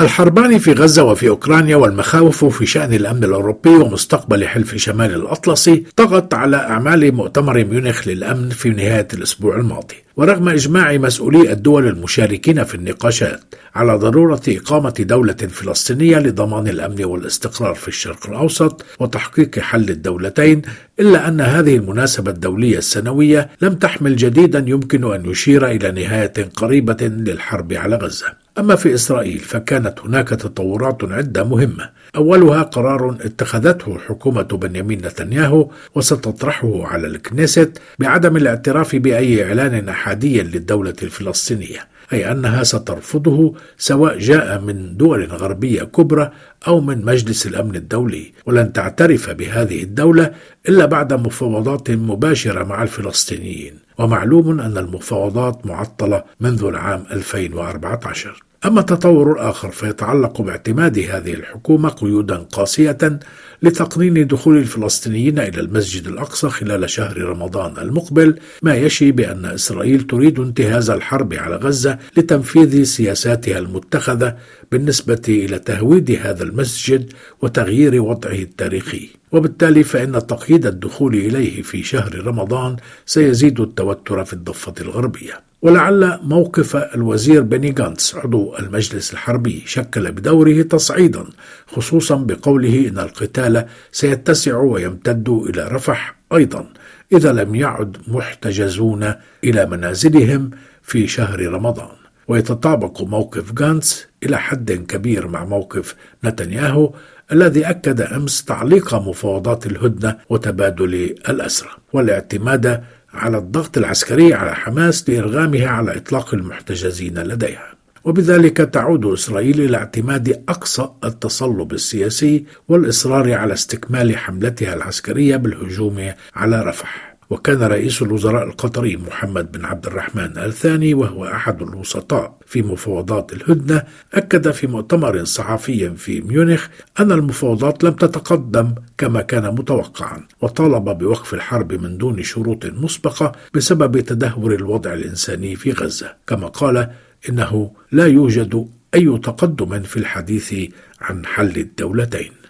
الحربان في غزة وفي أوكرانيا والمخاوف في شأن الأمن الأوروبي ومستقبل حلف شمال الأطلسي طغت على أعمال مؤتمر ميونخ للأمن في نهاية الأسبوع الماضي. ورغم إجماع مسؤولي الدول المشاركين في النقاشات على ضرورة إقامة دولة فلسطينية لضمان الأمن والاستقرار في الشرق الأوسط وتحقيق حل الدولتين إلا أن هذه المناسبة الدولية السنوية لم تحمل جديدا يمكن أن يشير إلى نهاية قريبة للحرب على غزة. أما في إسرائيل فكانت هناك تطورات عدة مهمة. أولها قرار اتخذته حكومة بنيامين نتنياهو وستطرحه على الكنيست بعدم الاعتراف بأي إعلان أحادي للدولة الفلسطينية أي أنها سترفضه سواء جاء من دول غربية كبرى أو من مجلس الأمن الدولي. ولن تعترف بهذه الدولة إلا بعد مفاوضات مباشرة مع الفلسطينيين. ومعلوم أن المفاوضات معطلة منذ العام 2014 أما التطور الآخر فيتعلق باعتماد هذه الحكومة قيودا قاسية لتقنين دخول الفلسطينيين إلى المسجد الأقصى خلال شهر رمضان المقبل ما يشي بأن إسرائيل تريد انتهاز الحرب على غزة لتنفيذ سياساتها المتخذة بالنسبة إلى تهويد هذا المسجد وتغيير وضعه التاريخي. وبالتالي فإن تقييد الدخول إليه في شهر رمضان سيزيد التوتر في الضفة الغربية. ولعل موقف الوزير بني غانتس عضو المجلس الحربي شكل بدوره تصعيدا خصوصا بقوله إن القتال سيتسع ويمتد إلى رفح أيضا إذا لم يعد محتجزون إلى منازلهم في شهر رمضان. ويتطابق موقف غانتس إلى حد كبير مع موقف نتنياهو الذي أكد أمس تعليق مفاوضات الهدنة وتبادل الأسرى والاعتماد على الضغط العسكري على حماس لإرغامها على إطلاق المحتجزين لديها. وبذلك تعود إسرائيل إلى اعتماد أقصى التصلب السياسي والإصرار على استكمال حملتها العسكرية بالهجوم على رفح. وكان رئيس الوزراء القطري محمد بن عبد الرحمن الثاني وهو أحد الوسطاء في مفاوضات الهدنة أكد في مؤتمر صحفي في ميونخ أن المفاوضات لم تتقدم كما كان متوقعا وطالب بوقف الحرب من دون شروط مسبقة بسبب تدهور الوضع الإنساني في غزة. كما قال إنه لا يوجد أي تقدم في الحديث عن حل الدولتين.